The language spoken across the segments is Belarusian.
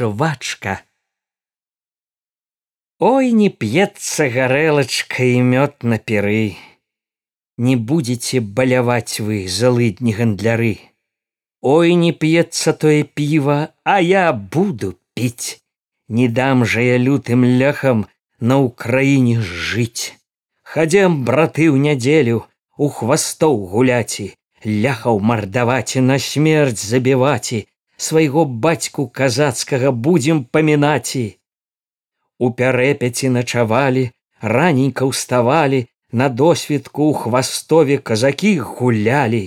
швачка. Ой, не п'ецца гарэлачка і мёд на перы. Не будете баляваць вы залыдні гандляры. Ой, не п'ецца тое піва, а я буду піць. Не дам жа я лютым ляхам на ўкраіне жыць. Хадзем браты ў нядзелю у хвастоў гуляці, ляхаў мардаваці на смерць забіваці, свайго бацьку казацкага будзем памінаці. У пярэпяці начавалі, раненька ўставалі, на досведку ў хвастове казакі гулялі.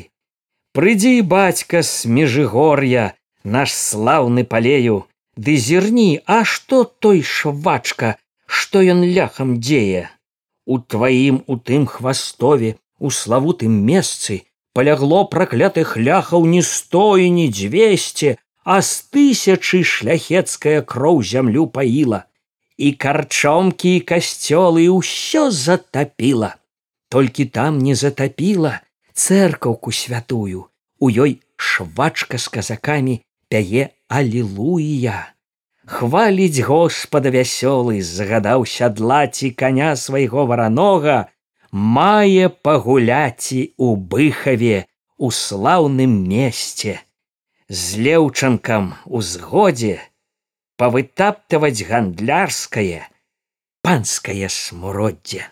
Прыдзі бацька з межыгор'я, наш слаўны палею, Ды зірні, а што той швачка, што ён ляхам дзея. У тваім у тым хвастове, у славутым месцы палягло праклятых ляхаў не сто і не дзвесце, а з тысячы шляхецкая кроў зямлю паіла. І карчомкі і касцёлы ўсё затапіла. Толькі там не затапіла цэркаўку святую, у ёй швачка з казакамі пяе алілуя хваліць господа вясёлы загадаў сядлаці коня свайго варанога мае пагуляці у быхаве у слаўным месце з леўчанкам у згодзе павытаптаваць гандлярскае панскае смуроддзе